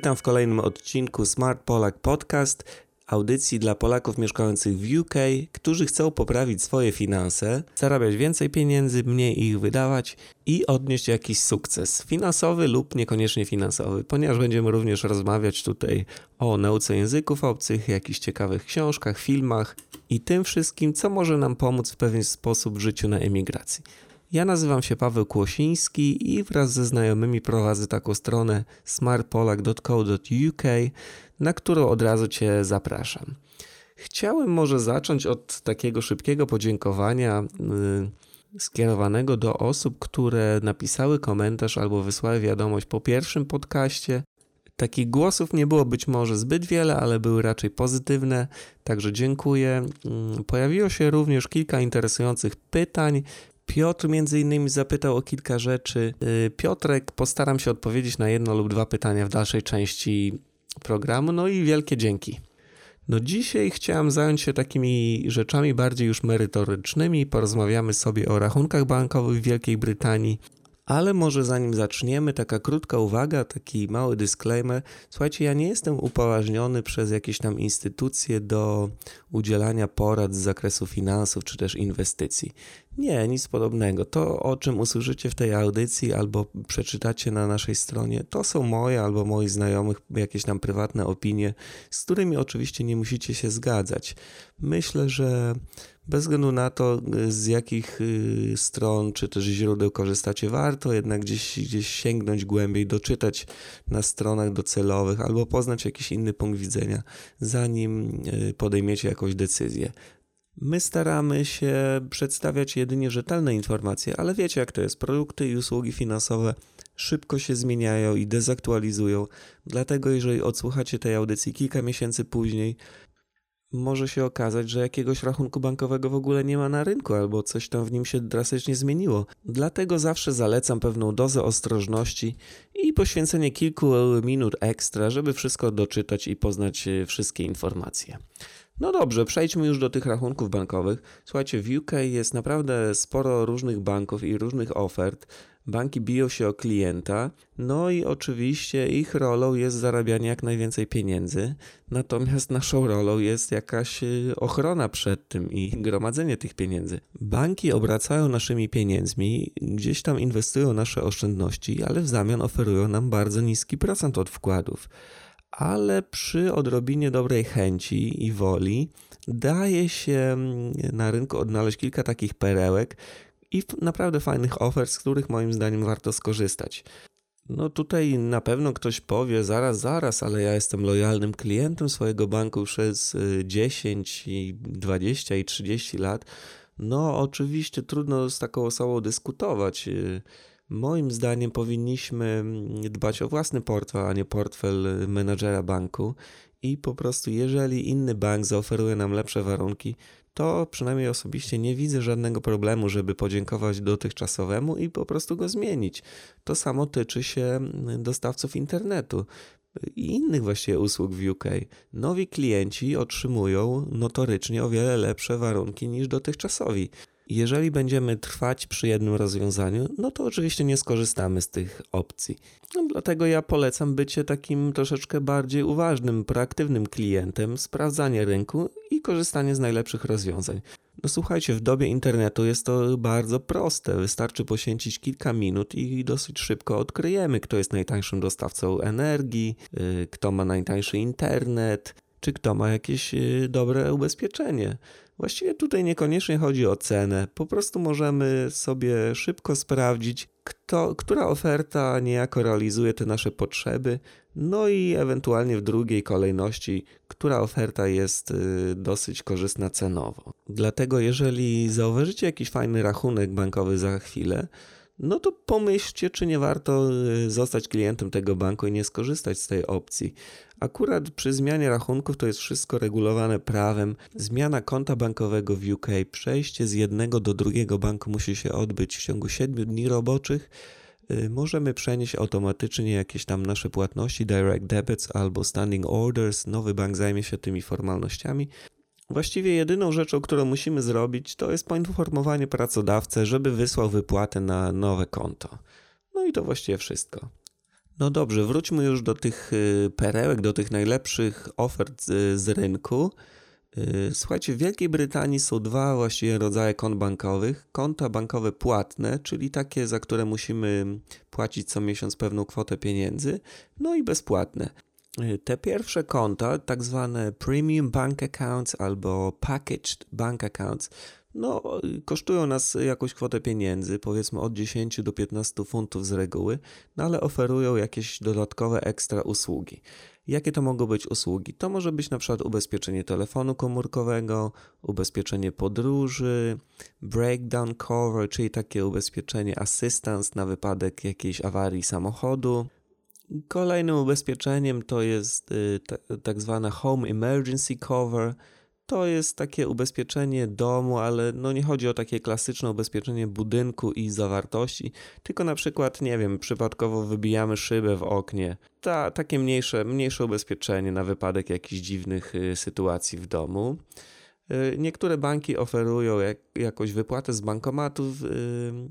Witam w kolejnym odcinku Smart Polak Podcast, audycji dla Polaków mieszkających w UK, którzy chcą poprawić swoje finanse, zarabiać więcej pieniędzy, mniej ich wydawać i odnieść jakiś sukces finansowy lub niekoniecznie finansowy, ponieważ będziemy również rozmawiać tutaj o nauce języków obcych, jakichś ciekawych książkach, filmach i tym wszystkim, co może nam pomóc w pewien sposób w życiu na emigracji. Ja nazywam się Paweł Kłosiński i wraz ze znajomymi prowadzę taką stronę smartpolak.co.uk, na którą od razu Cię zapraszam. Chciałem może zacząć od takiego szybkiego podziękowania yy, skierowanego do osób, które napisały komentarz albo wysłały wiadomość po pierwszym podcaście. Takich głosów nie było być może zbyt wiele, ale były raczej pozytywne, także dziękuję. Yy, pojawiło się również kilka interesujących pytań, Piotr między innymi zapytał o kilka rzeczy. Y, Piotrek, postaram się odpowiedzieć na jedno lub dwa pytania w dalszej części programu. No i wielkie dzięki. No dzisiaj chciałem zająć się takimi rzeczami bardziej już merytorycznymi. Porozmawiamy sobie o rachunkach bankowych w Wielkiej Brytanii, ale może zanim zaczniemy, taka krótka uwaga, taki mały disclaimer. Słuchajcie, ja nie jestem upoważniony przez jakieś tam instytucje do udzielania porad z zakresu finansów czy też inwestycji. Nie, nic podobnego. To, o czym usłyszycie w tej audycji albo przeczytacie na naszej stronie, to są moje albo moich znajomych jakieś tam prywatne opinie, z którymi oczywiście nie musicie się zgadzać. Myślę, że bez względu na to, z jakich y, stron czy też źródeł korzystacie, warto jednak gdzieś, gdzieś sięgnąć głębiej, doczytać na stronach docelowych albo poznać jakiś inny punkt widzenia, zanim y, podejmiecie jakąś decyzję. My staramy się przedstawiać jedynie rzetelne informacje, ale wiecie jak to jest. Produkty i usługi finansowe szybko się zmieniają i dezaktualizują. Dlatego, jeżeli odsłuchacie tej audycji kilka miesięcy później, może się okazać, że jakiegoś rachunku bankowego w ogóle nie ma na rynku, albo coś tam w nim się drastycznie zmieniło. Dlatego zawsze zalecam pewną dozę ostrożności i poświęcenie kilku minut ekstra, żeby wszystko doczytać i poznać e, wszystkie informacje. No dobrze, przejdźmy już do tych rachunków bankowych. Słuchajcie, w UK jest naprawdę sporo różnych banków i różnych ofert. Banki biją się o klienta, no i oczywiście ich rolą jest zarabianie jak najwięcej pieniędzy, natomiast naszą rolą jest jakaś y, ochrona przed tym i gromadzenie tych pieniędzy. Banki obracają naszymi pieniędzmi, gdzieś tam inwestują nasze oszczędności, ale w zamian oferują nam bardzo niski procent od wkładów ale przy odrobinie dobrej chęci i woli daje się mm, na rynku odnaleźć kilka takich perełek i naprawdę fajnych ofert, z których moim zdaniem warto skorzystać. No tutaj na pewno ktoś powie, zaraz, zaraz, ale ja jestem lojalnym klientem swojego banku przez 10, 20 i 30 lat. No oczywiście trudno z taką osobą dyskutować. Moim zdaniem powinniśmy mm, dbać o własny portfel, a nie portfel menadżera banku i po prostu jeżeli inny bank zaoferuje nam lepsze warunki, to przynajmniej osobiście nie widzę żadnego problemu, żeby podziękować dotychczasowemu i po prostu go zmienić. To samo tyczy się dostawców internetu i innych właściwie usług w UK. Nowi klienci otrzymują notorycznie o wiele lepsze warunki niż dotychczasowi. Jeżeli będziemy trwać przy jednym rozwiązaniu, no to oczywiście nie skorzystamy z tych opcji. No, dlatego ja polecam bycie takim troszeczkę bardziej uważnym, proaktywnym klientem, sprawdzanie rynku i korzystanie z najlepszych rozwiązań. No słuchajcie, w dobie internetu jest to bardzo proste. Wystarczy poświęcić kilka minut i dosyć szybko odkryjemy, kto jest najtańszym dostawcą energii, yy, kto ma najtańszy internet, czy kto ma jakieś yy, dobre ubezpieczenie. Właściwie tutaj niekoniecznie chodzi o cenę, po prostu możemy sobie szybko sprawdzić, kto, która oferta niejako realizuje te nasze potrzeby, no i ewentualnie w drugiej kolejności, która oferta jest y, dosyć korzystna cenowo. Dlatego, jeżeli zauważycie jakiś fajny rachunek bankowy za chwilę, no to pomyślcie, czy nie warto y, zostać klientem tego banku i nie skorzystać z tej opcji. Akurat przy zmianie rachunków to jest wszystko regulowane prawem. Zmiana konta bankowego w UK, przejście z jednego do drugiego banku musi się odbyć w ciągu 7 dni roboczych. Y, możemy przenieść automatycznie jakieś tam nasze płatności, direct debits albo standing orders. Nowy bank zajmie się tymi formalnościami. Właściwie jedyną rzeczą, którą musimy zrobić, to jest poinformowanie pracodawcę, żeby wysłał wypłatę na nowe konto. No i to właściwie wszystko. No dobrze, wróćmy już do tych y, perełek, do tych najlepszych ofert z rynku. Y, słuchajcie, w Wielkiej Brytanii są dwa właściwie rodzaje kont bankowych. Konta bankowe płatne, czyli takie, za które musimy płacić co miesiąc pewną kwotę pieniędzy, no i bezpłatne. Y, te pierwsze konta, tak zwane premium bank accounts albo packaged bank accounts, no, kosztują nas jakąś kwotę pieniędzy, powiedzmy od 10 do 15 funtów z reguły, no ale oferują jakieś dodatkowe ekstra usługi. Jakie to mogą być usługi? To może być na przykład ubezpieczenie telefonu komórkowego, ubezpieczenie podróży, breakdown cover, czyli takie ubezpieczenie assistance na wypadek jakiejś awarii samochodu. Kolejnym ubezpieczeniem to jest y, tak zwana home emergency cover, to jest takie ubezpieczenie domu, ale no nie chodzi o takie klasyczne ubezpieczenie budynku i zawartości, tylko na przykład, nie wiem, przypadkowo wybijamy szybę w oknie. Ta, takie mniejsze, mniejsze ubezpieczenie na wypadek jakichś dziwnych y, sytuacji w domu. Y, niektóre banki oferują jak, jakąś wypłatę z bankomatów y,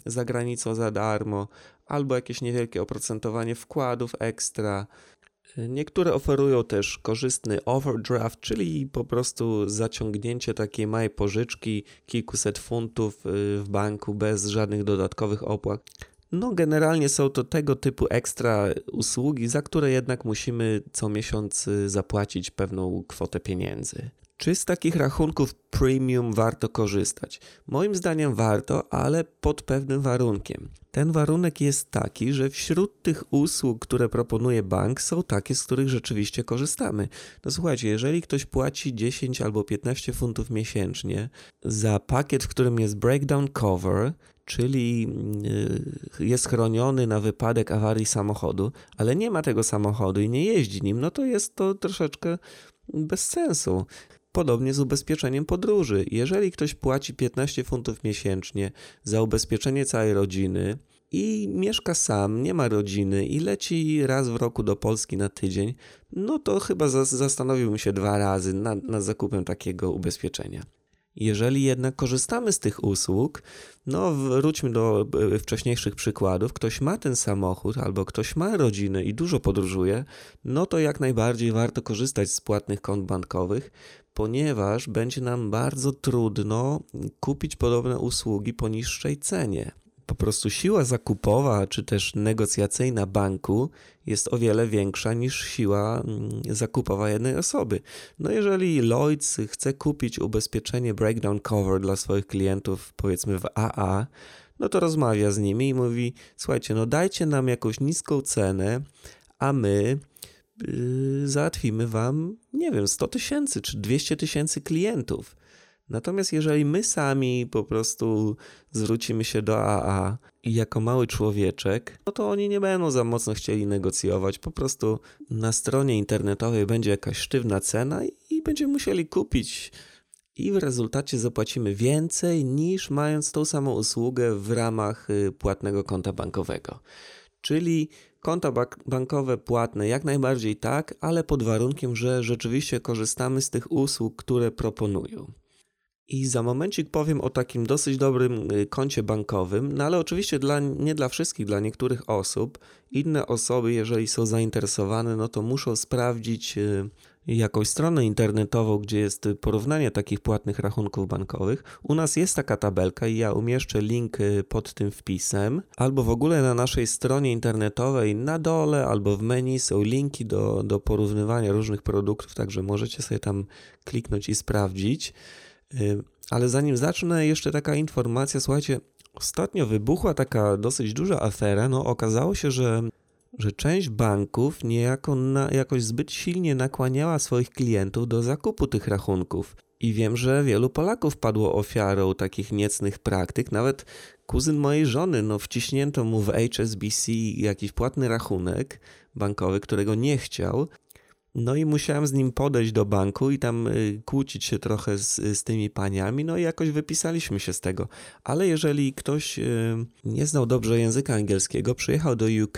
za granicą za darmo, albo jakieś niewielkie oprocentowanie wkładów ekstra. Niektóre oferują też korzystny overdraft, czyli po prostu zaciągnięcie takiej małej pożyczki kilkuset funtów y, w banku bez żadnych dodatkowych opłat. No, generalnie są to tego typu ekstra usługi, za które jednak musimy co miesiąc y, zapłacić pewną kwotę pieniędzy. Czy z takich rachunków premium warto korzystać? Moim zdaniem warto, ale pod pewnym warunkiem. Ten warunek jest taki, że wśród tych usług, które proponuje bank, są takie, z których rzeczywiście korzystamy. No słuchajcie, jeżeli ktoś płaci 10 albo 15 funtów miesięcznie za pakiet, w którym jest breakdown cover, czyli y, jest chroniony na wypadek awarii samochodu, ale nie ma tego samochodu i nie jeździ nim, no to jest to troszeczkę bez sensu. Podobnie z ubezpieczeniem podróży. Jeżeli ktoś płaci 15 funtów miesięcznie za ubezpieczenie całej rodziny i mieszka sam, nie ma rodziny i leci raz w roku do Polski na tydzień, no to chyba zastanowiłbym się dwa razy nad, nad zakupem takiego ubezpieczenia. Jeżeli jednak korzystamy z tych usług, no wróćmy do e, wcześniejszych przykładów, ktoś ma ten samochód albo ktoś ma rodzinę i dużo podróżuje, no to jak najbardziej warto korzystać z płatnych kont bankowych, ponieważ będzie nam bardzo trudno kupić podobne usługi po niższej cenie. Po prostu siła zakupowa czy też negocjacyjna banku jest o wiele większa niż siła mm, zakupowa jednej osoby. No jeżeli Lloyds chce kupić ubezpieczenie breakdown cover dla swoich klientów powiedzmy w AA, no to rozmawia z nimi i mówi: Słuchajcie, no dajcie nam jakąś niską cenę, a my yy, załatwimy wam, nie wiem, 100 tysięcy czy 200 tysięcy klientów. Natomiast jeżeli my sami po prostu zwrócimy się do AA i jako mały człowieczek, no to oni nie będą za mocno chcieli negocjować. Po prostu na stronie internetowej będzie jakaś sztywna cena i będziemy musieli kupić. I w rezultacie zapłacimy więcej niż mając tą samą usługę w ramach y, płatnego konta bankowego. Czyli konta bankowe płatne jak najbardziej tak, ale pod warunkiem, że rzeczywiście korzystamy z tych usług, które proponują. I za momencik powiem o takim dosyć dobrym y, koncie bankowym, no ale oczywiście dla, nie dla wszystkich, dla niektórych osób. Inne osoby, jeżeli są zainteresowane, no to muszą sprawdzić y, jakąś stronę internetową, gdzie jest porównanie takich płatnych rachunków bankowych. U nas jest taka tabelka i ja umieszczę link y, pod tym wpisem, albo w ogóle na naszej stronie internetowej na dole albo w menu są linki do, do porównywania różnych produktów, także możecie sobie tam kliknąć i sprawdzić. Ale zanim zacznę, jeszcze taka informacja, słuchajcie, ostatnio wybuchła taka dosyć duża afera. No, okazało się, że, że część banków niejako na, jakoś zbyt silnie nakłaniała swoich klientów do zakupu tych rachunków. I wiem, że wielu Polaków padło ofiarą takich niecnych praktyk. Nawet kuzyn mojej żony, no wciśnięto mu w HSBC jakiś płatny rachunek bankowy, którego nie chciał. No i musiałem z nim podejść do banku i tam y, kłócić się trochę z, z tymi paniami, no i jakoś wypisaliśmy się z tego. Ale jeżeli ktoś y, nie znał dobrze języka angielskiego, przyjechał do UK,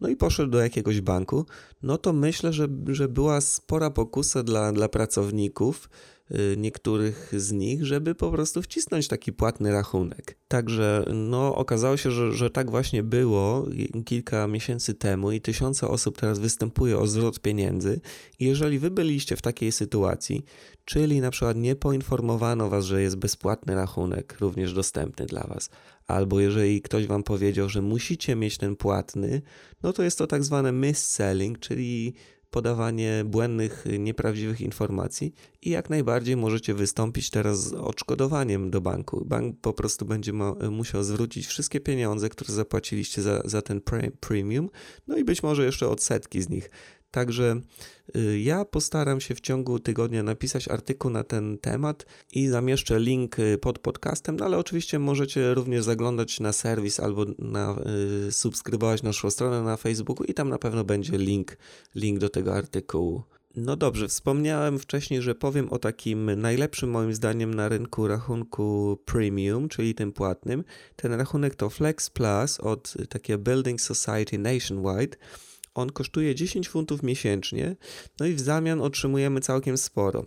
no i poszedł do jakiegoś banku, no to myślę, że, że była spora pokusa dla, dla pracowników, y, niektórych z nich, żeby po prostu wcisnąć taki płatny rachunek. Także no, okazało się, że, że tak właśnie było kilka miesięcy temu i tysiące osób teraz występuje o zwrot pieniędzy. Jeżeli wy byliście w takiej sytuacji, czyli na przykład nie poinformowano was, że jest bezpłatny rachunek również dostępny dla was, albo jeżeli ktoś wam powiedział, że musicie mieć ten płatny, no to jest to tak zwane mis-selling, czyli podawanie błędnych, nieprawdziwych informacji i jak najbardziej możecie wystąpić teraz z odszkodowaniem do banku. Bank po prostu będzie musiał zwrócić wszystkie pieniądze, które zapłaciliście za, za ten premium, no i być może jeszcze odsetki z nich. Także y, ja postaram się w ciągu tygodnia napisać artykuł na ten temat i zamieszczę link y, pod podcastem, no ale oczywiście możecie również zaglądać na serwis albo na, y, subskrybować naszą stronę na Facebooku i tam na pewno będzie link, link do tego artykułu. No dobrze, wspomniałem wcześniej, że powiem o takim najlepszym moim zdaniem na rynku rachunku premium, czyli tym płatnym. Ten rachunek to Flex Plus od takiego Building Society Nationwide. On kosztuje 10 funtów miesięcznie, no i w zamian otrzymujemy całkiem sporo.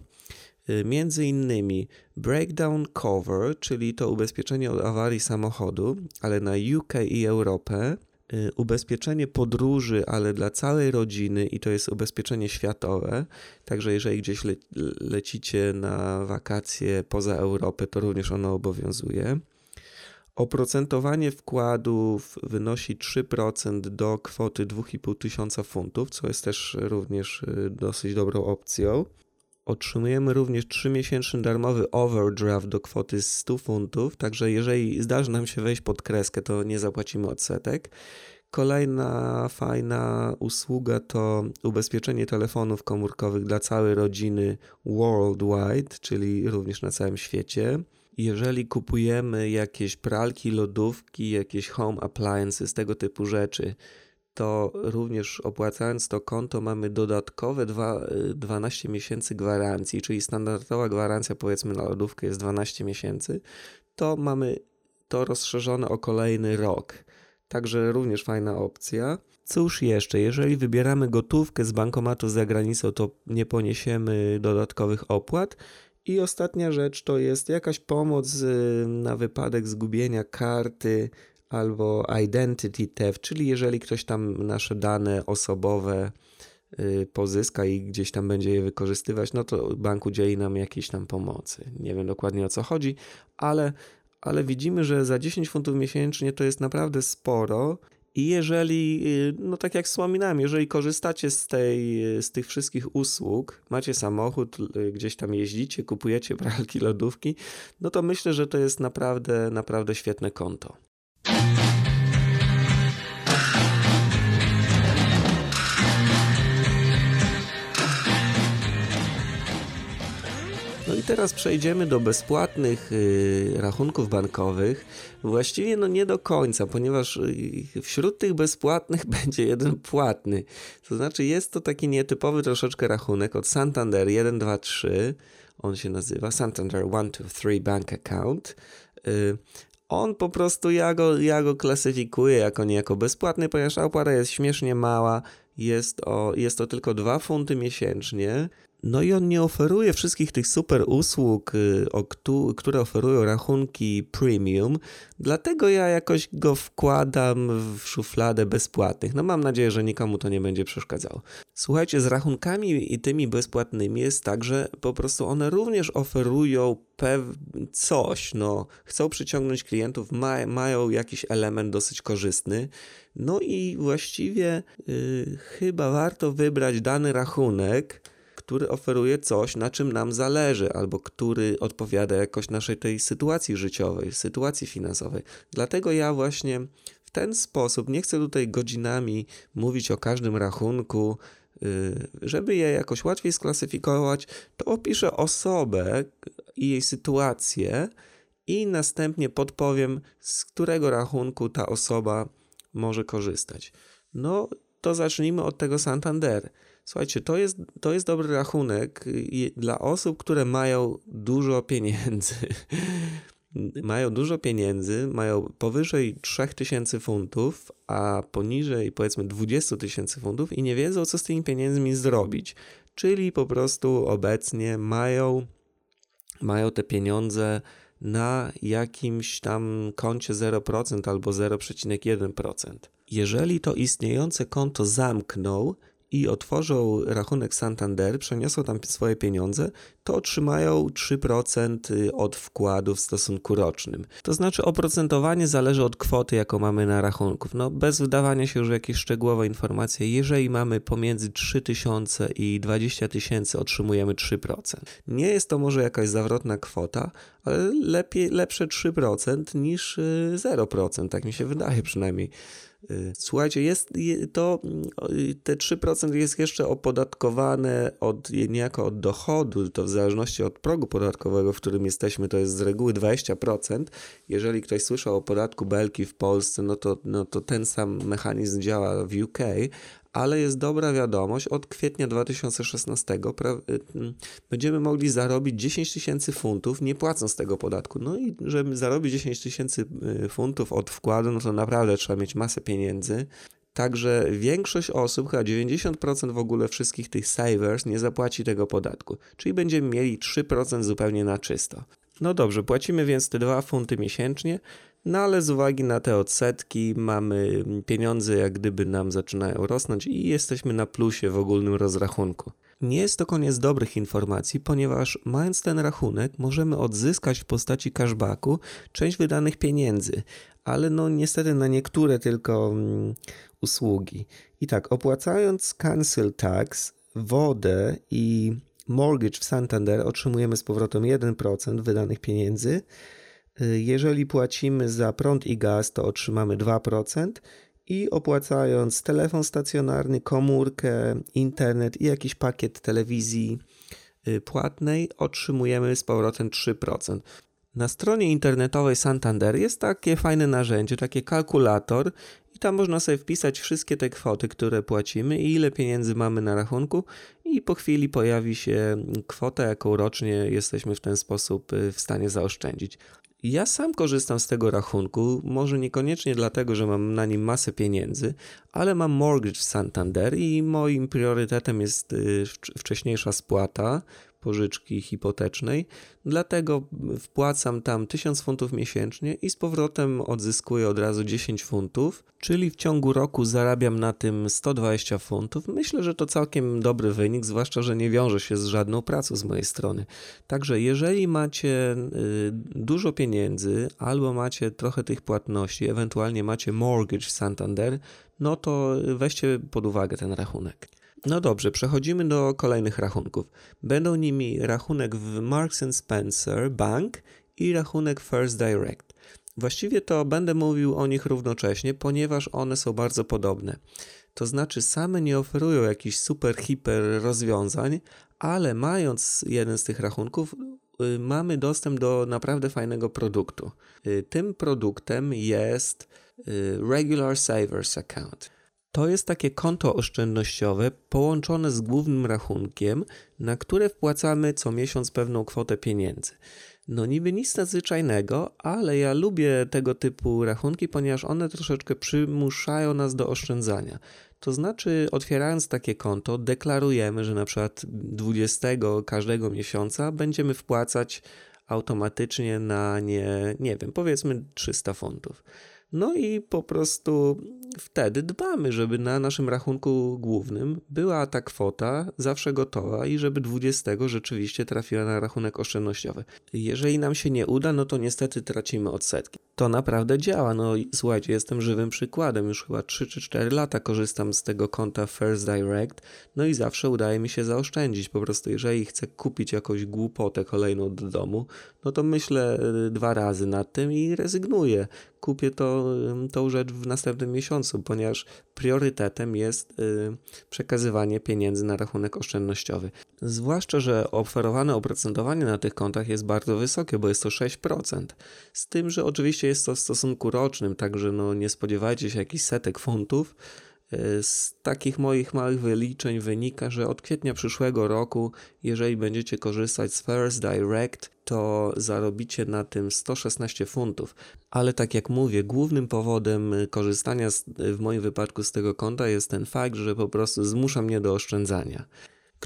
Y, między innymi breakdown cover, czyli to ubezpieczenie od awarii samochodu, ale na UK i Europę, y, ubezpieczenie podróży, ale dla całej rodziny i to jest ubezpieczenie światowe. Także jeżeli gdzieś le lecicie na wakacje poza Europę, to również ono obowiązuje. Oprocentowanie wkładów wynosi 3% do kwoty 2,5 tysiąca funtów, co jest też również y, dosyć dobrą opcją. Otrzymujemy również 3-miesięczny darmowy overdraft do kwoty 100 funtów, także jeżeli zdarzy nam się wejść pod kreskę, to nie zapłacimy odsetek. Kolejna fajna usługa to ubezpieczenie telefonów komórkowych dla całej rodziny worldwide, czyli również na całym świecie jeżeli kupujemy jakieś pralki, lodówki, jakieś home appliances, tego typu rzeczy, to również opłacając to konto mamy dodatkowe 2, 12 miesięcy gwarancji, czyli standardowa gwarancja powiedzmy na lodówkę jest 12 miesięcy, to mamy to rozszerzone o kolejny rok. Także również fajna opcja. Cóż jeszcze, jeżeli wybieramy gotówkę z bankomatu za granicą, to nie poniesiemy dodatkowych opłat. I ostatnia rzecz to jest jakaś pomoc y, na wypadek zgubienia karty albo identity theft, czyli jeżeli ktoś tam nasze dane osobowe y, pozyska i gdzieś tam będzie je wykorzystywać, no to bank udzieli nam jakiejś tam pomocy. Nie wiem dokładnie o co chodzi, ale, ale widzimy, że za 10 funtów miesięcznie to jest naprawdę sporo i jeżeli, y, no tak jak wspominałem, jeżeli korzystacie z, tej, z tych wszystkich usług, macie samochód, y, gdzieś tam jeździcie, kupujecie pralki, lodówki, no to myślę, że to jest naprawdę, naprawdę świetne konto. Teraz przejdziemy do bezpłatnych y, rachunków bankowych. Właściwie no nie do końca, ponieważ y, wśród tych bezpłatnych będzie jeden płatny. To znaczy jest to taki nietypowy troszeczkę rachunek od Santander 123. On się nazywa Santander 123 Bank Account. Y, on po prostu, ja go, ja go klasyfikuję jako niejako bezpłatny, ponieważ opłata jest śmiesznie mała. Jest, o, jest to tylko 2 funty miesięcznie. No i on nie oferuje wszystkich tych super usług, y, które oferują rachunki premium, dlatego ja jakoś go wkładam w szufladę bezpłatnych. No mam nadzieję, że nikomu to nie będzie przeszkadzało. Słuchajcie, z rachunkami i tymi bezpłatnymi jest tak, że po prostu one również oferują coś, no chcą przyciągnąć klientów, ma mają jakiś element dosyć korzystny, no i właściwie yy, chyba warto wybrać dany rachunek, który oferuje coś, na czym nam zależy, albo który odpowiada jakoś naszej tej sytuacji życiowej, sytuacji finansowej. Dlatego ja właśnie w ten sposób nie chcę tutaj godzinami mówić o każdym rachunku, y, żeby je jakoś łatwiej sklasyfikować, to opiszę osobę i jej sytuację i następnie podpowiem, z którego rachunku ta osoba może korzystać. No, to zacznijmy od tego Santander. Słuchajcie, to jest, to jest dobry rachunek dla osób, które mają dużo pieniędzy. mają dużo pieniędzy, mają powyżej 3000 funtów, a poniżej powiedzmy 20 tysięcy funtów i nie wiedzą, co z tymi pieniędzmi zrobić. Czyli po prostu obecnie mają mają te pieniądze na jakimś tam koncie 0% albo 0,1%. Jeżeli to istniejące konto zamkną i otworzą rachunek Santander, przeniosą tam swoje pieniądze, to otrzymają 3% y, od wkładu w stosunku rocznym. To znaczy oprocentowanie zależy od kwoty, jaką mamy na rachunku. No, bez wydawania się już w jakieś szczegółowe informacje, jeżeli mamy pomiędzy 3000 i 20 tysięcy, otrzymujemy 3%. Nie jest to może jakaś zawrotna kwota, ale lepiej, lepsze 3% niż 0%, y, tak mi się wydaje przynajmniej. Słuchajcie, jest to, y, te 3% jest jeszcze opodatkowane od, niejako od dochodu, to w zależności od progu podatkowego, w którym jesteśmy, to jest z reguły 20%. Jeżeli ktoś słyszał o podatku Belki w Polsce, no to, no to ten sam mechanizm działa w UK, ale jest dobra wiadomość, od kwietnia 2016 y, będziemy mogli zarobić 10 tysięcy funtów, nie płacąc tego podatku. No i żeby zarobić 10 tysięcy y, funtów od wkładu, no to naprawdę trzeba mieć masę pieniędzy. Także większość osób, chyba 90% w ogóle wszystkich tych savers nie zapłaci tego podatku. Czyli będziemy mieli 3% zupełnie na czysto. No dobrze, płacimy więc te 2 funty miesięcznie, no ale z uwagi na te odsetki mamy pieniądze jak gdyby nam zaczynają rosnąć i jesteśmy na plusie w ogólnym rozrachunku. Nie jest to koniec dobrych informacji, ponieważ mając ten rachunek możemy odzyskać w postaci cashbacku część wydanych pieniędzy, ale no niestety na niektóre tylko mm, usługi. I tak, opłacając cancel tax, wodę i mortgage w Santander otrzymujemy z powrotem 1% wydanych pieniędzy, jeżeli płacimy za prąd i gaz, to otrzymamy 2% i opłacając telefon stacjonarny, komórkę, internet i jakiś pakiet telewizji y, płatnej, otrzymujemy z powrotem 3%. Na stronie internetowej Santander jest takie fajne narzędzie, takie kalkulator i tam można sobie wpisać wszystkie te kwoty, które płacimy i ile pieniędzy mamy na rachunku i po chwili pojawi się kwota, jaką rocznie jesteśmy w ten sposób y, w stanie zaoszczędzić. Ja sam korzystam z tego rachunku, może niekoniecznie dlatego, że mam na nim masę pieniędzy, ale mam mortgage w Santander i moim priorytetem jest y, wcześniejsza spłata pożyczki hipotecznej, dlatego wpłacam tam 1000 funtów miesięcznie i z powrotem odzyskuję od razu 10 funtów, czyli w ciągu roku zarabiam na tym 120 funtów. Myślę, że to całkiem dobry wynik, zwłaszcza, że nie wiąże się z żadną pracą z mojej strony. Także jeżeli macie y, dużo pieniędzy albo macie trochę tych płatności, ewentualnie macie mortgage w Santander, no to weźcie pod uwagę ten rachunek. No dobrze, przechodzimy do kolejnych rachunków. Będą nimi rachunek w Marks Spencer Bank i rachunek First Direct. Właściwie to będę mówił o nich równocześnie, ponieważ one są bardzo podobne. To znaczy, same nie oferują jakichś super, hiper rozwiązań, ale mając jeden z tych rachunków, y, mamy dostęp do naprawdę fajnego produktu. Y, tym produktem jest y, Regular Savers Account. To jest takie konto oszczędnościowe połączone z głównym rachunkiem, na które wpłacamy co miesiąc pewną kwotę pieniędzy. No niby nic nadzwyczajnego, ale ja lubię tego typu rachunki, ponieważ one troszeczkę przymuszają nas do oszczędzania. To znaczy, otwierając takie konto, deklarujemy, że na przykład 20 każdego miesiąca będziemy wpłacać automatycznie na nie, nie wiem, powiedzmy 300 funtów. No i po prostu wtedy dbamy, żeby na naszym rachunku głównym była ta kwota zawsze gotowa i żeby 20 rzeczywiście trafiła na rachunek oszczędnościowy. Jeżeli nam się nie uda, no to niestety tracimy odsetki. To naprawdę działa. No słuchajcie, jestem żywym przykładem. Już chyba 3 czy 4 lata korzystam z tego konta First Direct, no i zawsze udaje mi się zaoszczędzić. Po prostu jeżeli chcę kupić jakąś głupotę kolejną do domu, no to myślę y, dwa razy nad tym i rezygnuję. Kupię to, tą rzecz w następnym miesiącu, ponieważ priorytetem jest y, przekazywanie pieniędzy na rachunek oszczędnościowy. Zwłaszcza, że oferowane oprocentowanie na tych kontach jest bardzo wysokie, bo jest to 6%. Z tym, że oczywiście jest to w stosunku rocznym, także no nie spodziewajcie się jakichś setek funtów, E, z takich moich małych wyliczeń wynika, że od kwietnia przyszłego roku, jeżeli będziecie korzystać z First Direct, to zarobicie na tym 116 funtów. Ale tak jak mówię, głównym powodem korzystania z, w moim wypadku z tego konta jest ten fakt, że po prostu zmusza mnie do oszczędzania.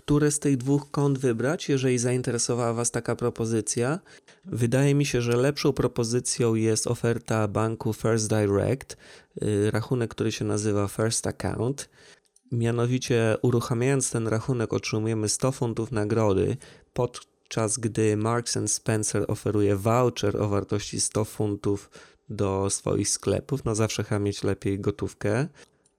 Które z tych dwóch kont wybrać, jeżeli zainteresowała Was taka propozycja. Wydaje mi się, że lepszą propozycją jest oferta banku First Direct, y, rachunek, który się nazywa First Account. Mianowicie, uruchamiając ten rachunek, otrzymujemy 100 funtów nagrody, podczas gdy Marks Spencer oferuje voucher o wartości 100 funtów do swoich sklepów. No zawsze chyba mieć lepiej gotówkę.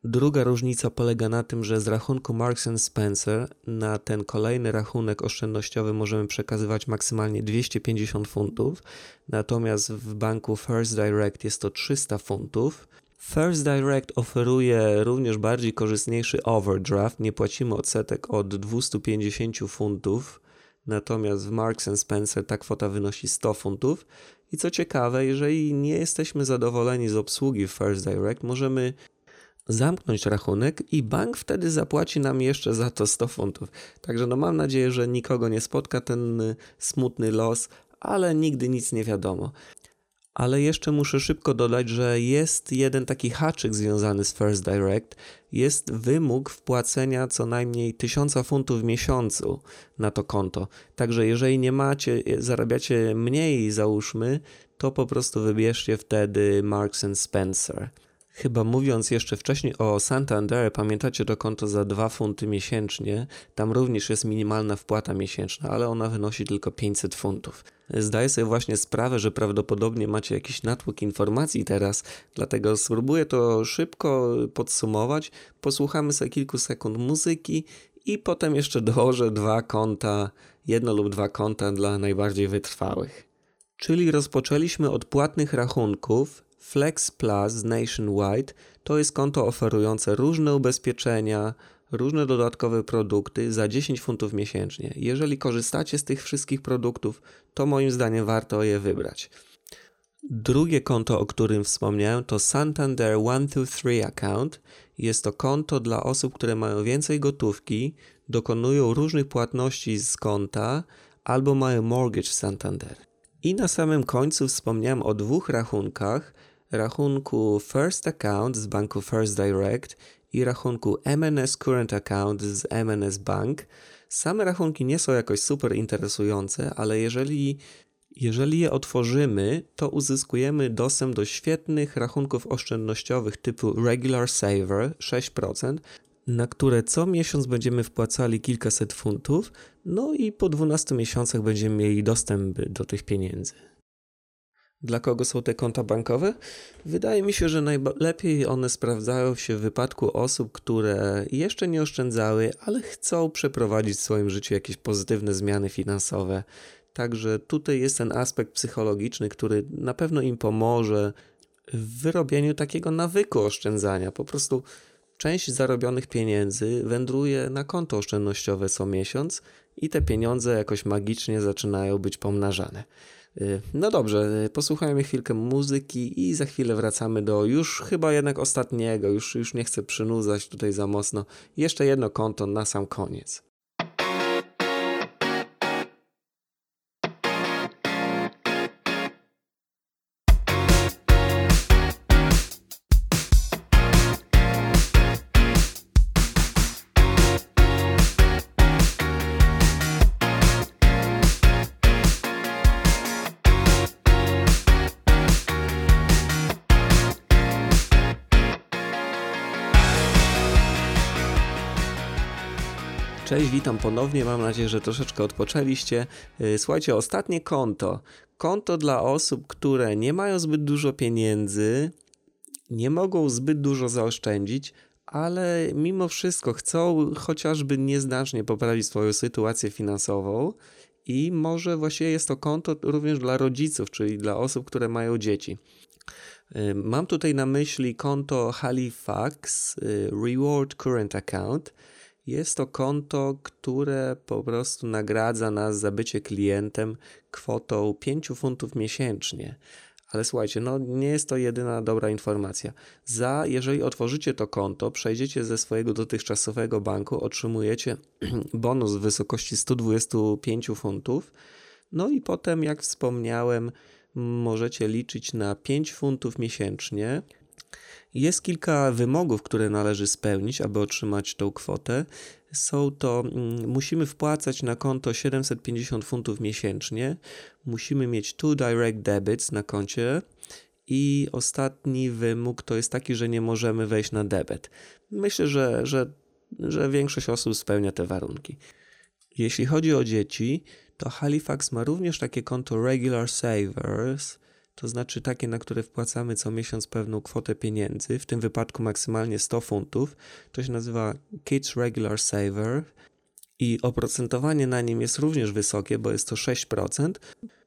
Druga różnica polega na tym, że z rachunku Marks Spencer na ten kolejny rachunek oszczędnościowy możemy przekazywać maksymalnie 250 funtów, natomiast w banku First Direct jest to 300 funtów. First Direct oferuje również bardziej korzystniejszy overdraft, nie płacimy odsetek od 250 funtów, natomiast w Marks Spencer ta kwota wynosi 100 funtów. I co ciekawe, jeżeli nie jesteśmy zadowoleni z obsługi First Direct, możemy zamknąć rachunek i bank wtedy zapłaci nam jeszcze za to 100 funtów. Także no mam nadzieję, że nikogo nie spotka ten y, smutny los, ale nigdy nic nie wiadomo. Ale jeszcze muszę szybko dodać, że jest jeden taki haczyk związany z First Direct. Jest wymóg wpłacenia co najmniej 1000 funtów w miesiącu na to konto. Także jeżeli nie macie, zarabiacie mniej, załóżmy, to po prostu wybierzcie wtedy Marks Spencer. Chyba mówiąc jeszcze wcześniej o Santander, pamiętacie to konto za 2 funty miesięcznie. Tam również jest minimalna wpłata miesięczna, ale ona wynosi tylko 500 funtów. Zdaję sobie właśnie sprawę, że prawdopodobnie macie jakiś natłok informacji teraz, dlatego spróbuję to szybko podsumować. Posłuchamy sobie kilku sekund muzyki i potem jeszcze dołożę dwa konta, jedno lub dwa konta dla najbardziej wytrwałych. Czyli rozpoczęliśmy od płatnych rachunków, Flex Plus Nationwide to jest konto oferujące różne ubezpieczenia, różne dodatkowe produkty za 10 funtów miesięcznie. Jeżeli korzystacie z tych wszystkich produktów, to moim zdaniem warto je wybrać. Drugie konto, o którym wspomniałem, to Santander 123 Account. Jest to konto dla osób, które mają więcej gotówki, dokonują różnych płatności z konta albo mają mortgage w Santander. I na samym końcu wspomniałem o dwóch rachunkach, rachunku First Account z banku First Direct i rachunku MNS Current Account z MNS Bank. Same rachunki nie są jakoś super interesujące, ale jeżeli, jeżeli je otworzymy, to uzyskujemy dostęp do świetnych rachunków oszczędnościowych typu Regular Saver 6%, na które co miesiąc będziemy wpłacali kilkaset funtów, no i po 12 miesiącach będziemy mieli dostęp do tych pieniędzy. Dla kogo są te konta bankowe? Wydaje mi się, że najlepiej one sprawdzają się w wypadku osób, które jeszcze nie oszczędzały, ale chcą przeprowadzić w swoim życiu jakieś pozytywne zmiany finansowe. Także tutaj jest ten aspekt psychologiczny, który na pewno im pomoże w wyrobieniu takiego nawyku oszczędzania. Po prostu część zarobionych pieniędzy wędruje na konto oszczędnościowe co miesiąc i te pieniądze jakoś magicznie zaczynają być pomnażane. Y, no dobrze, y, posłuchajmy chwilkę muzyki i za chwilę wracamy do już chyba jednak ostatniego, już, już nie chcę przynudzać tutaj za mocno. Jeszcze jedno konto na sam koniec. Witam ponownie. Mam nadzieję, że troszeczkę odpoczęliście. Y, słuchajcie, ostatnie konto. Konto dla osób, które nie mają zbyt dużo pieniędzy, nie mogą zbyt dużo zaoszczędzić, ale mimo wszystko chcą chociażby nieznacznie poprawić swoją sytuację finansową. I może właściwie jest to konto również dla rodziców, czyli dla osób, które mają dzieci. Y, mam tutaj na myśli konto Halifax y, Reward Current Account. Jest to konto, które po prostu nagradza nas za bycie klientem kwotą 5 funtów miesięcznie. Ale słuchajcie, no nie jest to jedyna dobra informacja. Za, jeżeli otworzycie to konto, przejdziecie ze swojego dotychczasowego banku, otrzymujecie bonus w wysokości 125 funtów. No i potem, jak wspomniałem, możecie liczyć na 5 funtów miesięcznie jest kilka wymogów, które należy spełnić, aby otrzymać tą kwotę. są to, mm, musimy wpłacać na konto 750 funtów miesięcznie, musimy mieć two direct debits na koncie i ostatni wymóg to jest taki, że nie możemy wejść na debet. Myślę, że, że, że większość osób spełnia te warunki. Jeśli chodzi o dzieci, to Halifax ma również takie konto Regular Savers, to znaczy takie, na które wpłacamy co miesiąc pewną kwotę pieniędzy, w tym wypadku maksymalnie 100 funtów. To się nazywa Kids Regular Saver i oprocentowanie na nim jest również wysokie, bo jest to 6%.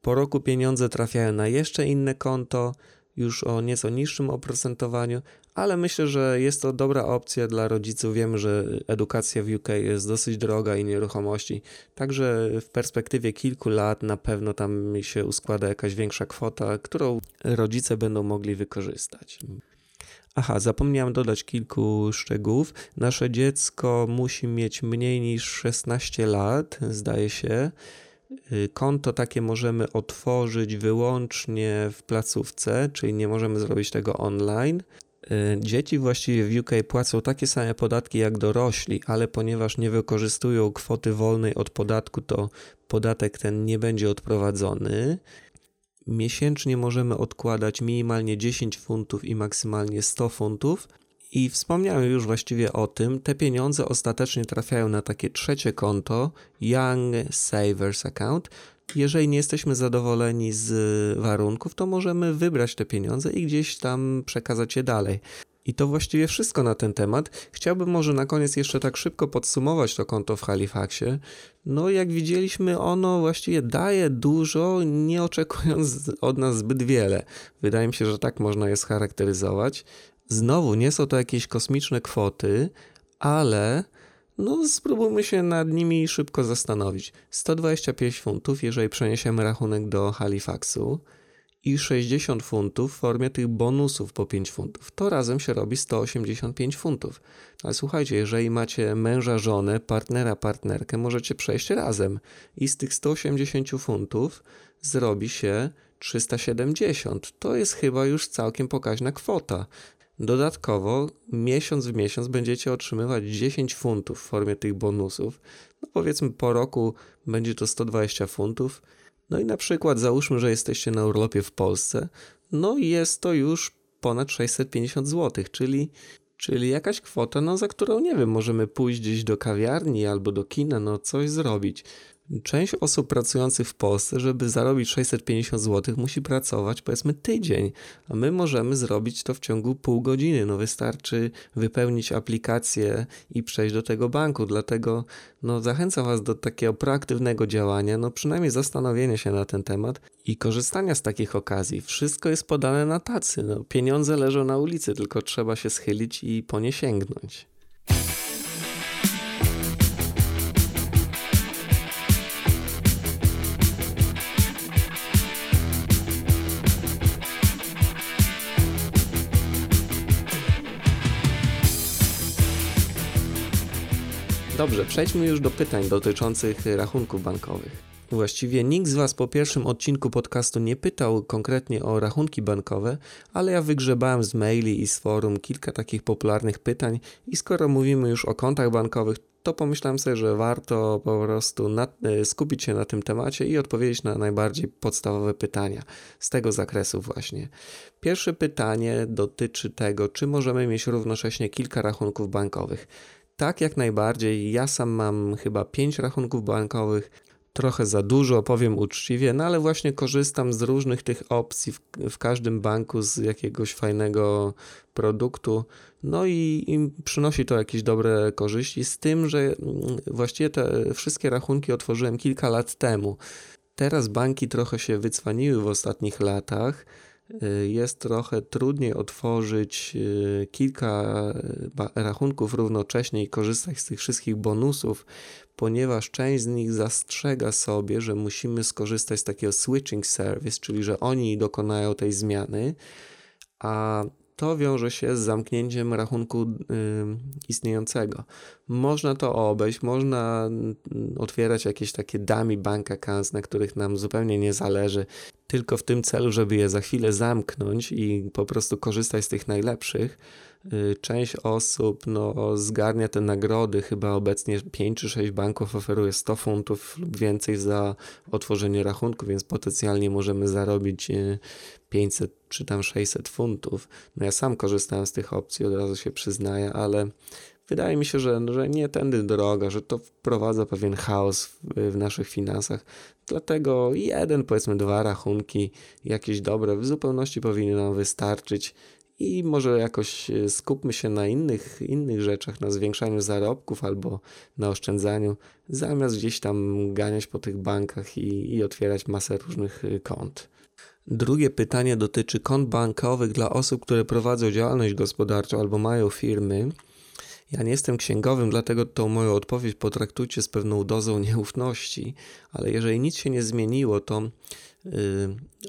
Po roku pieniądze trafiają na jeszcze inne konto, już o nieco niższym oprocentowaniu, ale myślę, że jest to dobra opcja dla rodziców. Wiemy, że edukacja w UK jest dosyć droga i nieruchomości, także w perspektywie kilku lat na pewno tam się uskłada jakaś większa kwota, którą rodzice będą mogli wykorzystać. Aha, zapomniałem dodać kilku szczegółów. Nasze dziecko musi mieć mniej niż 16 lat, zdaje się. Y, konto takie możemy otworzyć wyłącznie w placówce, czyli nie możemy zrobić tego online. Y, dzieci właściwie w UK płacą takie same podatki jak dorośli, ale ponieważ nie wykorzystują kwoty wolnej od podatku, to podatek ten nie będzie odprowadzony. Miesięcznie możemy odkładać minimalnie 10 funtów i maksymalnie 100 funtów. I wspomniałem już właściwie o tym, te pieniądze ostatecznie trafiają na takie trzecie konto, Young Savers Account. Jeżeli nie jesteśmy zadowoleni z warunków, to możemy wybrać te pieniądze i gdzieś tam przekazać je dalej. I to właściwie wszystko na ten temat. Chciałbym może na koniec jeszcze tak szybko podsumować to konto w Halifaxie. No, jak widzieliśmy, ono właściwie daje dużo, nie oczekując od nas zbyt wiele. Wydaje mi się, że tak można je scharakteryzować. Znowu nie są to jakieś kosmiczne kwoty, ale no spróbujmy się nad nimi szybko zastanowić. 125 funtów, jeżeli przeniesiemy rachunek do Halifaxu i 60 funtów w formie tych bonusów po 5 funtów. To razem się robi 185 funtów. Ale słuchajcie, jeżeli macie męża, żonę, partnera, partnerkę, możecie przejść razem i z tych 180 funtów zrobi się 370. To jest chyba już całkiem pokaźna kwota. Dodatkowo miesiąc w miesiąc będziecie otrzymywać 10 funtów w formie tych bonusów. No powiedzmy po roku będzie to 120 funtów. No i na przykład załóżmy, że jesteście na urlopie w Polsce. No i jest to już ponad 650 zł, czyli, czyli jakaś kwota, no za którą nie wiem, możemy pójść gdzieś do kawiarni albo do kina, no coś zrobić. Część osób pracujących w Polsce, żeby zarobić 650 zł, musi pracować powiedzmy tydzień, a my możemy zrobić to w ciągu pół godziny. No wystarczy wypełnić aplikację i przejść do tego banku. Dlatego no, zachęcam Was do takiego proaktywnego działania, no przynajmniej zastanowienia się na ten temat i korzystania z takich okazji. Wszystko jest podane na tacy. No, pieniądze leżą na ulicy, tylko trzeba się schylić i po nie sięgnąć. Dobrze, przejdźmy już do pytań dotyczących rachunków bankowych. Właściwie nikt z Was po pierwszym odcinku podcastu nie pytał konkretnie o rachunki bankowe, ale ja wygrzebałem z maili i z forum kilka takich popularnych pytań i skoro mówimy już o kontach bankowych, to pomyślałem sobie, że warto po prostu e, skupić się na tym temacie i odpowiedzieć na najbardziej podstawowe pytania z tego zakresu właśnie. Pierwsze pytanie dotyczy tego, czy możemy mieć równocześnie kilka rachunków bankowych. Tak, jak najbardziej. Ja sam mam chyba pięć rachunków bankowych. Trochę za dużo, powiem uczciwie, no ale właśnie korzystam z różnych tych opcji w, w każdym banku z jakiegoś fajnego produktu. No i, i przynosi to jakieś dobre korzyści, z tym, że mm, właściwie te wszystkie rachunki otworzyłem kilka lat temu. Teraz banki trochę się wycwaniły w ostatnich latach jest trochę trudniej otworzyć y, kilka rachunków równocześnie i korzystać z tych wszystkich bonusów, ponieważ część z nich zastrzega sobie, że musimy skorzystać z takiego switching service, czyli że oni dokonają tej zmiany, a to wiąże się z zamknięciem rachunku y, istniejącego. Można to obejść, można otwierać jakieś takie dummy bank accounts, na których nam zupełnie nie zależy. tylko w tym celu, żeby je za chwilę zamknąć i po prostu korzystać z tych najlepszych. Y, część osób no, zgarnia te nagrody, chyba obecnie 5 czy 6 banków oferuje 100 funtów lub więcej za otworzenie rachunku, więc potencjalnie możemy zarobić 500 y, czy tam 600 funtów. No ja sam korzystałem z tych opcji, od razu się przyznaję, ale wydaje mi się, że, że nie tędy droga, że to wprowadza pewien chaos w, w, naszych finansach. Dlatego jeden, powiedzmy dwa rachunki, jakieś dobre, w zupełności powinny nam wystarczyć i może jakoś e, skupmy się na innych, innych rzeczach, na zwiększaniu zarobków albo na oszczędzaniu, zamiast gdzieś tam ganiać po tych bankach i, i otwierać masę różnych e, kont. Drugie pytanie dotyczy kont bankowych dla osób, które prowadzą działalność gospodarczą albo mają firmy. Ja nie jestem księgowym, dlatego tą moją odpowiedź potraktujcie z pewną dozą nieufności, ale jeżeli nic się nie zmieniło, to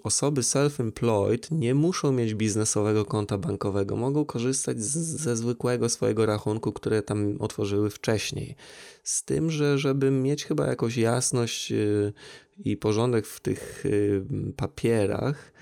osoby self-employed nie muszą mieć biznesowego konta bankowego, mogą korzystać z, ze zwykłego swojego rachunku, które tam otworzyły wcześniej. Z tym, że żeby mieć chyba jakąś jasność y, i porządek w tych y, papierach,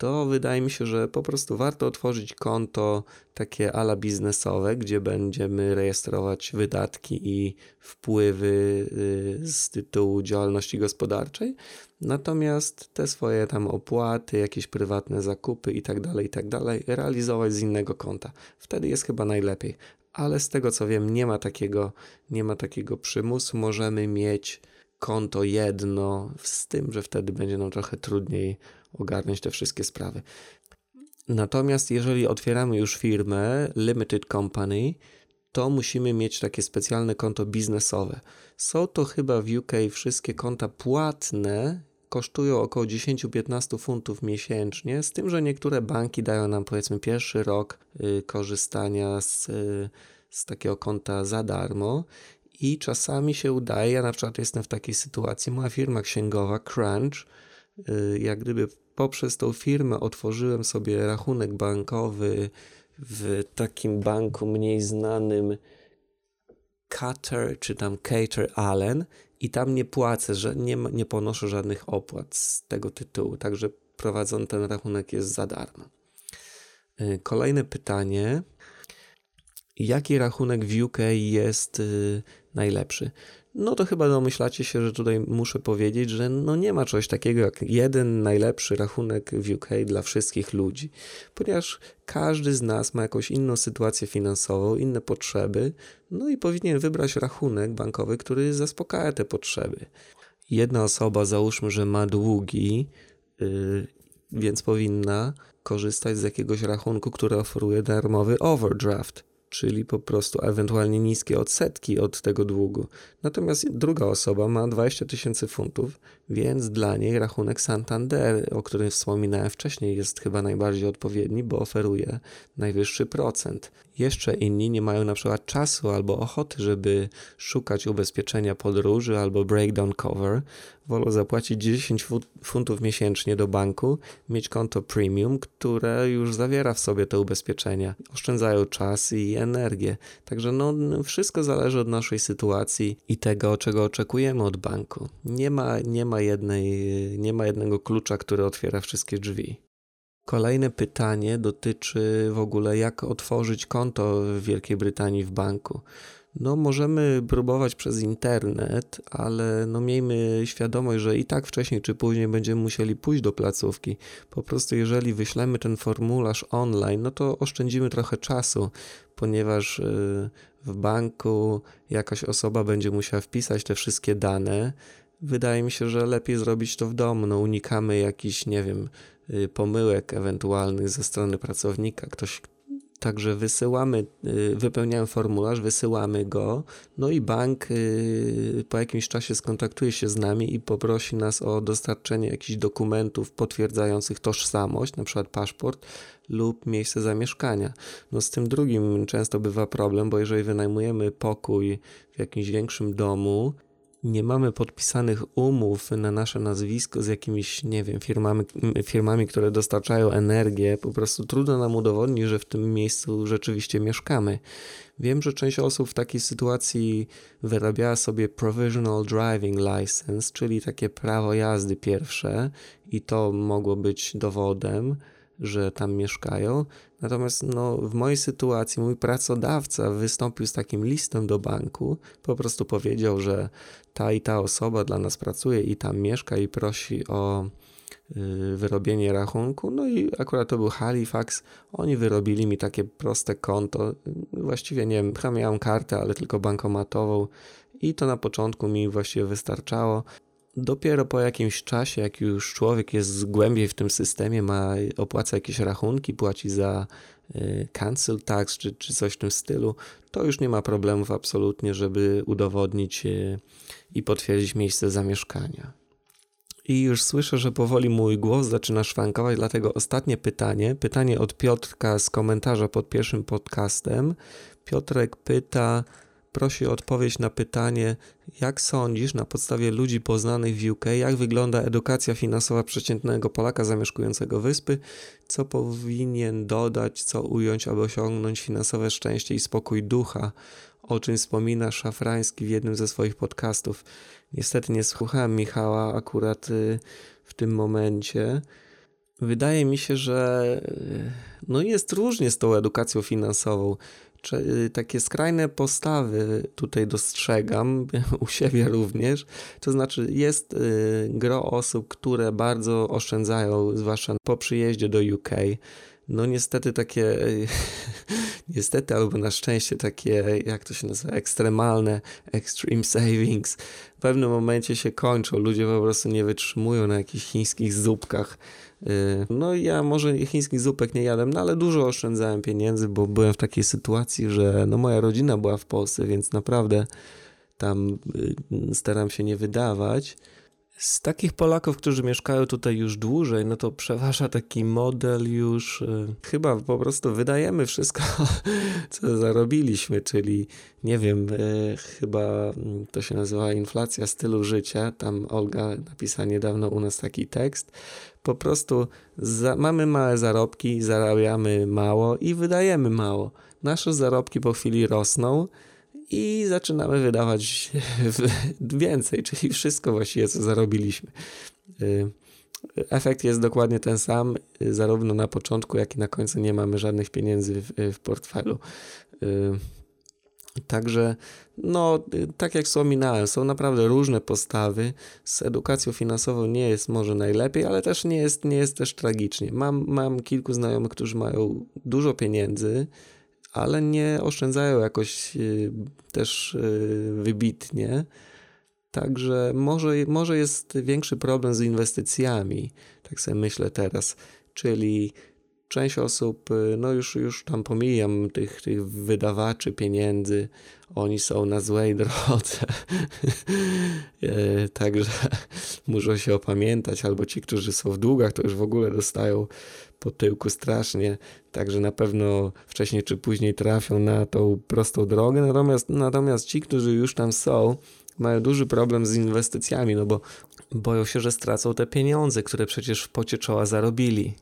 to wydaje mi się, że po prostu warto otworzyć konto takie ala biznesowe, gdzie będziemy rejestrować wydatki i wpływy y, z tytułu działalności gospodarczej. Natomiast te swoje tam opłaty, jakieś prywatne zakupy i tak dalej, i tak realizować z innego konta. Wtedy jest chyba najlepiej. Ale z tego co wiem, nie ma takiego, nie ma takiego przymusu. Możemy mieć konto jedno, z tym, że wtedy będzie nam trochę trudniej ogarnąć te wszystkie sprawy. Natomiast jeżeli otwieramy już firmę, limited company, to musimy mieć takie specjalne konto biznesowe. Są to chyba w UK wszystkie konta płatne, kosztują około 10-15 funtów miesięcznie, z tym, że niektóre banki dają nam powiedzmy pierwszy rok y, korzystania z, y, z takiego konta za darmo i czasami się udaje, ja na przykład jestem w takiej sytuacji, moja firma księgowa Crunch, y, jak gdyby poprzez tą firmę otworzyłem sobie rachunek bankowy w takim banku mniej znanym Cutter czy tam Cater Allen i tam nie płacę, że nie, nie ponoszę żadnych opłat z tego tytułu, także prowadzony ten rachunek jest za darmo. Y, kolejne pytanie. Jaki rachunek w UK jest y, najlepszy? No to chyba domyślacie się, że tutaj muszę powiedzieć, że no nie ma czegoś takiego jak jeden najlepszy rachunek w UK dla wszystkich ludzi, ponieważ każdy z nas ma jakąś inną sytuację finansową, inne potrzeby, no i powinien wybrać rachunek bankowy, który zaspokaja te potrzeby. Jedna osoba, załóżmy, że ma długi, yy, więc powinna korzystać z jakiegoś rachunku, który oferuje darmowy overdraft czyli po prostu ewentualnie niskie odsetki od tego długu. Natomiast druga osoba ma 20 tysięcy funtów, więc dla niej rachunek Santander, o którym wspominałem wcześniej, jest chyba najbardziej odpowiedni, bo oferuje najwyższy procent. Jeszcze inni nie mają na przykład czasu albo ochoty, żeby szukać ubezpieczenia podróży albo breakdown cover. Wolą zapłacić 10 funtów miesięcznie do banku, mieć konto premium, które już zawiera w sobie te ubezpieczenia. Oszczędzają czas i energię. Także no, wszystko zależy od naszej sytuacji i tego, czego oczekujemy od banku. Nie ma, nie ma, jednej, nie ma jednego klucza, który otwiera wszystkie drzwi. Kolejne pytanie dotyczy w ogóle, jak otworzyć konto w Wielkiej Brytanii w banku. No, możemy próbować przez internet, ale no miejmy świadomość, że i tak wcześniej czy później będziemy musieli pójść do placówki. Po prostu, jeżeli wyślemy ten formularz online, no to oszczędzimy trochę czasu, ponieważ y, w banku jakaś osoba będzie musiała wpisać te wszystkie dane. Wydaje mi się, że lepiej zrobić to w domu. No, unikamy jakichś, nie wiem, pomyłek ewentualnych ze strony pracownika. Ktoś, Także wysyłamy, y, wypełniamy formularz, wysyłamy go, no i bank po jakimś czasie skontaktuje się z nami i poprosi nas o dostarczenie jakichś dokumentów potwierdzających tożsamość, na przykład paszport lub miejsce zamieszkania. No z tym drugim często bywa problem, bo jeżeli wynajmujemy pokój w jakimś większym domu, nie mamy podpisanych umów na nasze nazwisko z jakimiś, nie wiem, firmami, firmami, które dostarczają energię, po prostu trudno nam udowodnić, że w tym miejscu rzeczywiście mieszkamy. Wiem, że część osób w takiej sytuacji wyrabiała sobie provisional driving license, czyli takie prawo jazdy pierwsze, i to mogło być dowodem, że tam mieszkają. Natomiast no, w mojej sytuacji mój pracodawca wystąpił z takim listem do banku, po prostu powiedział, że ta i ta osoba dla nas pracuje i tam mieszka i prosi o y, wyrobienie rachunku. No i akurat to był Halifax. Oni wyrobili mi takie proste konto. Właściwie nie wiem, chyba miałem kartę, ale tylko bankomatową. I to na początku mi właściwie wystarczało. Dopiero po jakimś czasie, jak już człowiek jest głębiej w tym systemie, ma opłaca jakieś rachunki, płaci za y, cancel tax czy, czy coś w tym stylu, to już nie ma problemów absolutnie, żeby udowodnić y, i potwierdzić miejsce zamieszkania. I już słyszę, że powoli mój głos zaczyna szwankować, dlatego ostatnie pytanie, pytanie od Piotrka z komentarza pod pierwszym podcastem. Piotrek pyta, prosi o odpowiedź na pytanie, jak sądzisz na podstawie ludzi poznanych w UK, jak wygląda edukacja finansowa przeciętnego Polaka zamieszkującego wyspy, co powinien dodać, co ująć, aby osiągnąć finansowe szczęście i spokój ducha, o czym wspomina Szafrański w jednym ze swoich podcastów. Niestety nie słuchałem Michała akurat y, w tym momencie. Wydaje mi się, że y, no jest różnie z tą edukacją finansową. Y, takie skrajne postawy tutaj dostrzegam u siebie również. To znaczy, jest gro osób, które bardzo oszczędzają, zwłaszcza po przyjeździe do UK. No niestety takie, niestety albo na szczęście takie, jak to się nazywa, ekstremalne, extreme savings w pewnym momencie się kończą. Ludzie po prostu nie wytrzymują na jakichś chińskich zupkach. Y, no ja może chińskich zupek nie jadłem, no ale dużo oszczędzałem pieniędzy, bo byłem w takiej sytuacji, że no moja rodzina była w Polsce, więc naprawdę tam y, staram się nie wydawać. Z takich Polaków, którzy mieszkają tutaj już dłużej, no to przeważa taki model już, y, chyba po prostu wydajemy wszystko, co zarobiliśmy, czyli nie wiem, chyba mm, to się nazywa inflacja stylu życia. Tam Olga napisała niedawno u nas taki tekst. Po prostu za, mamy małe zarobki, zarabiamy mało i wydajemy mało. Nasze zarobki po chwili rosną i zaczynamy wydawać więcej, czyli wszystko właściwie, co zarobiliśmy. Y, efekt jest dokładnie ten sam, y, zarówno na początku, jak i na końcu nie mamy żadnych pieniędzy w, w portfelu. Także, no, tak jak wspominałem, są naprawdę różne postawy. Z edukacją finansową nie jest może najlepiej, ale też nie jest, nie jest też tragicznie. Mam, mam kilku znajomych, którzy mają dużo pieniędzy, ale nie oszczędzają jakoś y, też y, wybitnie. Także może, może jest większy problem z inwestycjami, tak sobie myślę teraz. Czyli część osób, y, no już, już tam pomijam tych, tych wydawaczy pieniędzy, oni są na złej drodze. E, także muszą się opamiętać, albo ci, którzy są w długach, to już w ogóle dostają po tyłku strasznie, także na pewno wcześniej czy później trafią na tą prostą drogę. Natomiast, natomiast ci, którzy już tam są, mają duży problem z inwestycjami, no bo boją się, że stracą te pieniądze, które przecież w pocie czoła zarobili.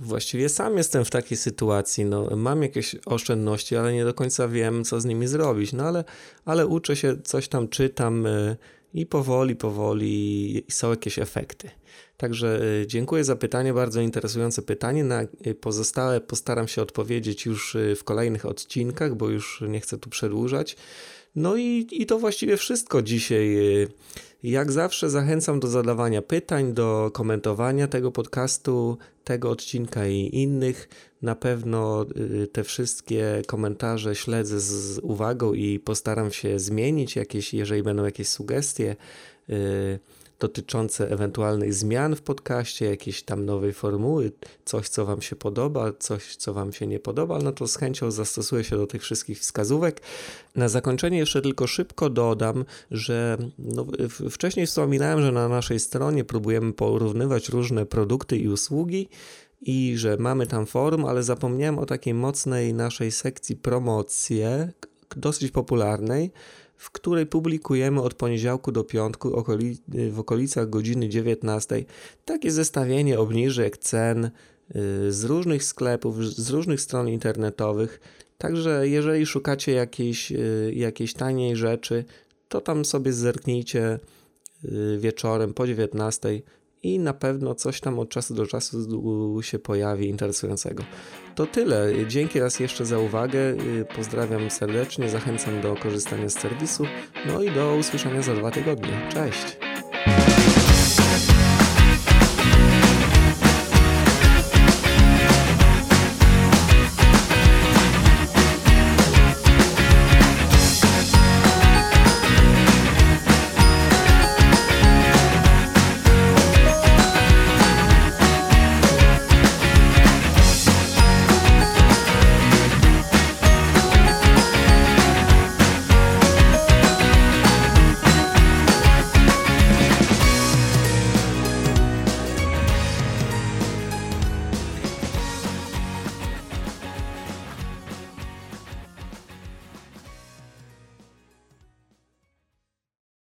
Właściwie sam jestem w takiej sytuacji. No, mam jakieś oszczędności, ale nie do końca wiem, co z nimi zrobić. No ale, ale uczę się, coś tam czytam y, i powoli, powoli są jakieś efekty. Także y, dziękuję za pytanie, bardzo interesujące pytanie. Na y, pozostałe postaram się odpowiedzieć już w kolejnych odcinkach, bo już nie chcę tu przedłużać. No i, i to właściwie wszystko dzisiaj. Jak zawsze zachęcam do zadawania pytań, do komentowania tego podcastu, tego odcinka i innych. Na pewno y, te wszystkie komentarze śledzę z uwagą i postaram się zmienić jakieś, jeżeli będą jakieś sugestie. Dotyczące ewentualnych zmian w podcaście, jakiejś tam nowej formuły, coś, co Wam się podoba, coś, co Wam się nie podoba, no to z chęcią zastosuję się do tych wszystkich wskazówek. Na zakończenie jeszcze tylko szybko dodam, że no, wcześniej wspominałem, że na naszej stronie próbujemy porównywać różne produkty i usługi i że mamy tam forum, ale zapomniałem o takiej mocnej naszej sekcji promocje, dosyć popularnej, w której publikujemy od poniedziałku do piątku w okolicach godziny 19 takie zestawienie obniżek cen y, z różnych sklepów, z różnych stron internetowych. Także jeżeli szukacie jakiejś, y, jakiejś taniej rzeczy, to tam sobie zerknijcie y, wieczorem po 19 i na pewno coś tam od czasu do czasu się pojawi interesującego. To tyle. Dzięki raz jeszcze za uwagę. Pozdrawiam serdecznie, zachęcam do korzystania z serwisu. No i do usłyszenia za dwa tygodnie. Cześć!